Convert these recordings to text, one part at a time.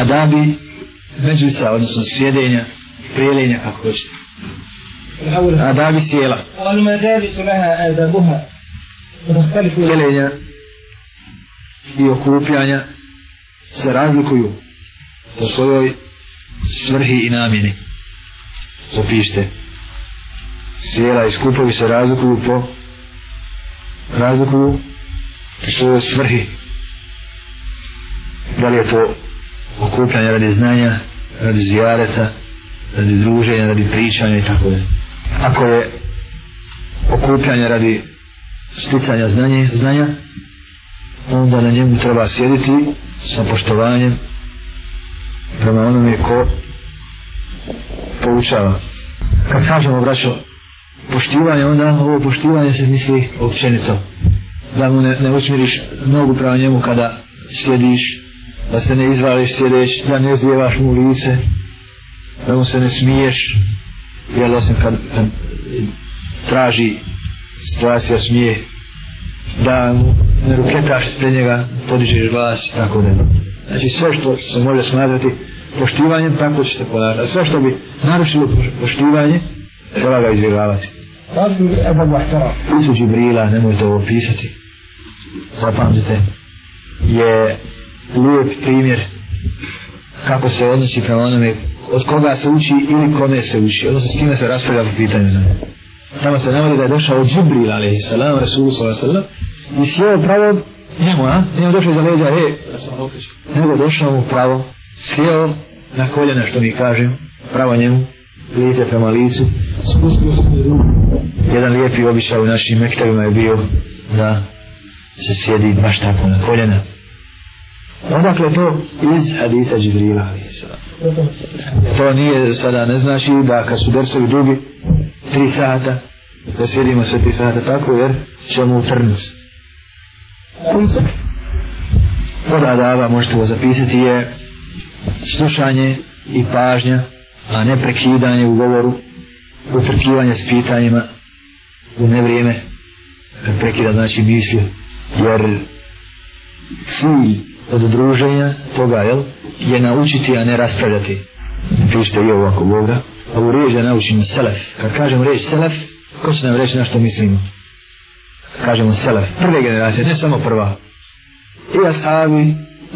adabi međusa, odnosno sjedenja, prijeljenja, kako hoćete. Adabi sjela. Prijeljenja i okupljanja se razlikuju po svojoj svrhi i namjeni. Zapište. Sjela i skupovi se razlikuju po razlikuju po svojoj svrhi. Da li je to okupljanja radi znanja, radi zijareta, radi druženja, radi pričanja i tako je. Ako je okupljanje radi sticanja znanje, znanja, onda na njemu treba sjediti sa poštovanjem prema onome ko poučava. Kad kažemo, braćo, poštivanje, onda ovo poštivanje se misli općenito. Da mu ne, ne usmiriš nogu prema njemu kada sjediš da se ne izvališ sjedeć, da ne zvijevaš mu lice, da mu se ne smiješ, jer osim kad, kad traži situacija smije, da mu ne ruketaš pred njega, podižeš glas i tako da. Znači sve što se može smatrati poštivanjem, tako ćete podati. Sve što bi narušilo poštivanje, treba ga izvjegavati. Isu Džibrila, nemojte ovo pisati, zapamtite, je lijep primjer kako se odnosi prema onome od koga se uči ili kome se uči odnosno s kime se raspravlja po pitanju znači. tamo se navodi da je došao od Džibril alaihi salam, Rasul i sjeo pravo njemu, a? njemu došao iza leđa, e, nego došao mu pravo sjeo na koljena što mi kažem pravo njemu lice prema licu spustio se jedan lijepi običaj u našim mektarima je bio da se sjedi baš tako na koljena Odakle to? Iz hadisa Džibrila. To nije sada ne znači da kad su drsovi drugi tri sata, da sjedimo sve tri sata tako jer ćemo utrnuti. Punce. Voda dava, možete ovo zapisati, je slušanje i pažnja, a ne prekidanje u govoru, utrkivanje s pitanjima u nevrijeme, kad prekida znači misli, jer cilj od druženja toga, jel, je naučiti, a ne raspravljati. Pišite i ovako Boga. Ovo riječ da naučimo selef. Kad kažem riječ selef, ko će nam reći na što mislimo? Kažemo selef. Prve generacije, ne samo prva. I ashabi,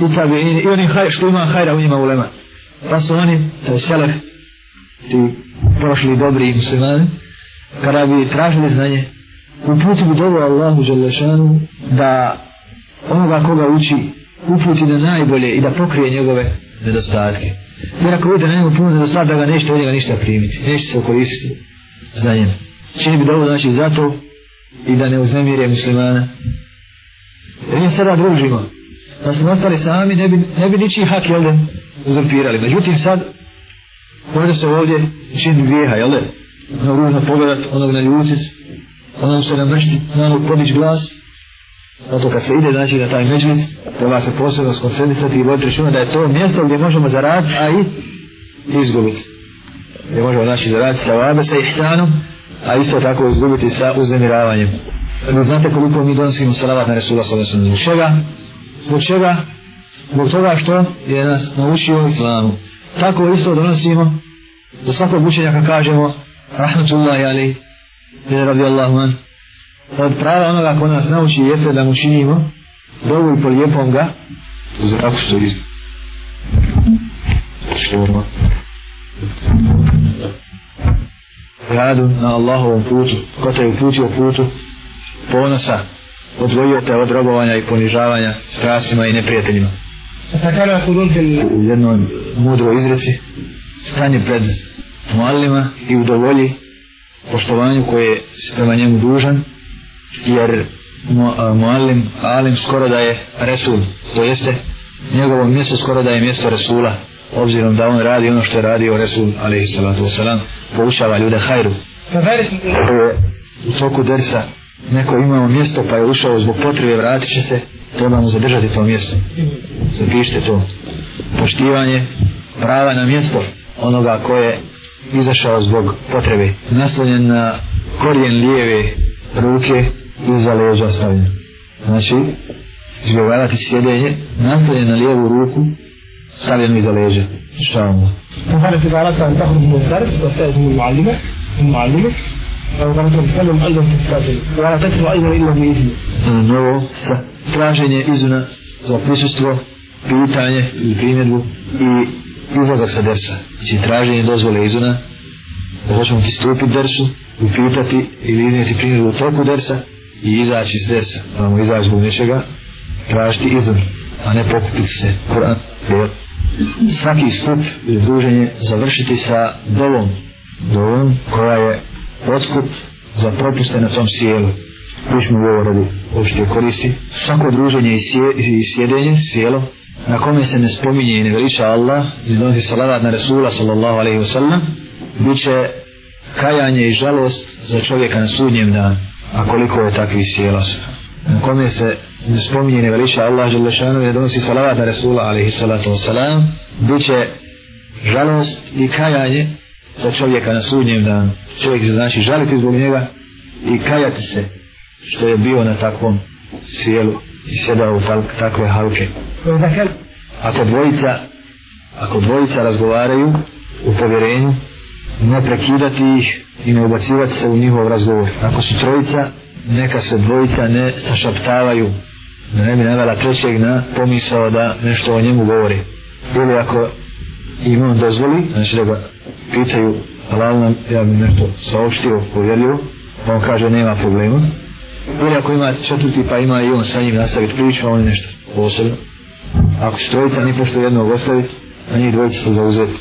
i tabi, i, i oni haj, što ima hajra u njima ulema. Pa su oni, taj selef, ti prošli dobri muslimani, kada bi tražili znanje, u putu bi dobro Allahu Đalešanu da onoga koga uči uputi na najbolje i da pokrije njegove nedostatke. Jer ako vidite na njegovu puno nedostatke, da ga nećete od njega ništa primiti, nećete se okoristiti za njim. Čini bi dovolj znači zato i da ne uznemirje muslimana. Jer mi sada družimo. Da smo ostali sami, ne bi, ne bi ničiji hak, jel da, uzurpirali. Međutim, sad, možda se ovdje čini grijeha, jel da? Ono ružno pogledat, onog na ljucic, onom se namršti, na onog podić glas, Zato kad se ide znači, na taj međlis, treba se posebno skoncentrisati i voditi računa da je to mjesto gdje možemo zaraditi, a i izgubiti. Gdje možemo znači, zaraditi sa vabe, sa ihsanom, a isto tako izgubiti sa uznemiravanjem. Ne znate koliko mi donosimo salavat na Resula sa vesom. Zbog čega? Zbog čega? Zbog toga što je nas naučio islamu. Tako isto donosimo, za svakog učenjaka kažemo, rahmatullahi ali, jer radi Allahu manu, od prava onoga ko nas nauči jeste da mu činimo dobu i po lijepom ga za tako što iz radu na Allahovom putu ko te je uputio putu ponosa odvojio te od robovanja i ponižavanja strastima i neprijateljima u jednoj mudroj izreci stanje pred malima i udovolji poštovanju koje se prema njemu dužan jer mu, a, muallim alim skoro da je resul to jeste njegovo mjesto skoro da je mjesto resula obzirom da on radi ono što je radio resul alaihi salatu wasalam poučava ljude hajru pa to je u toku dersa neko imao mjesto pa je ušao zbog potrebe vratit će se treba mu zadržati to mjesto zapišite to poštivanje prava na mjesto onoga ko je izašao zbog potrebe naslonjen na korijen lijeve ruke iza leđa stavljen. Znači, izgovarati sjedenje, nastavljen na lijevu ruku, stavljen iza leđa. Šta vam da? Kuhane ti gara sam tako mu dars, da se mu malime, mu malime, Novo sa traženje izuna za prisustvo, pitanje ili primjedbu i izlazak sa dersa. Znači traženje dozvole izuna da hoćemo pristupiti dersu, upitati ili iznijeti primjedbu u toku dersa i izaći iz desa, moramo izaći zbog nečega, tražiti izvr, a ne pokupiti se. Kur'an, jer svaki skup ili druženje završiti sa dovom, dovom koja je odskup za propuste na tom sjelu. Pišmo u ovo radi opšte koristi. Svako druženje i sjedenje, sjelo, na kome se ne spominje i ne veliča Allah, ne donosi salavat na Resula sallallahu alaihi wa sallam, bit će kajanje i žalost za čovjeka na sudnjem danu a koliko je takvi sjela su. Kome se spominje veliča Allah Želešanu je donosi salavata Resula alaihi salatu wasalam, bit će žalost i kajanje za čovjeka na sudnjem danu. Čovjek se znači žaliti zbog njega i kajati se što je bio na takvom sjelu i sjedao u takve halke. Dakle, ako dvojica, ako dvojica razgovaraju u povjerenju, i ne prekidati ih i ne ubacivati se u njihov razgovor. Ako su trojica, neka se dvojica ne sašaptavaju, da ne bi navjela trećeg na pomisao da nešto o njemu govori. Ili ako im on dozvoli, znači da ga pitaju, ali nam ja bi nešto saopštio, povjerljivo, on kaže nema problema. Ili ako ima četvrti pa ima i on sa njim nastaviti priču, on je nešto posebno. Ako su trojica, ni pošto jednog ostaviti, a njih dvojica su zauzeti.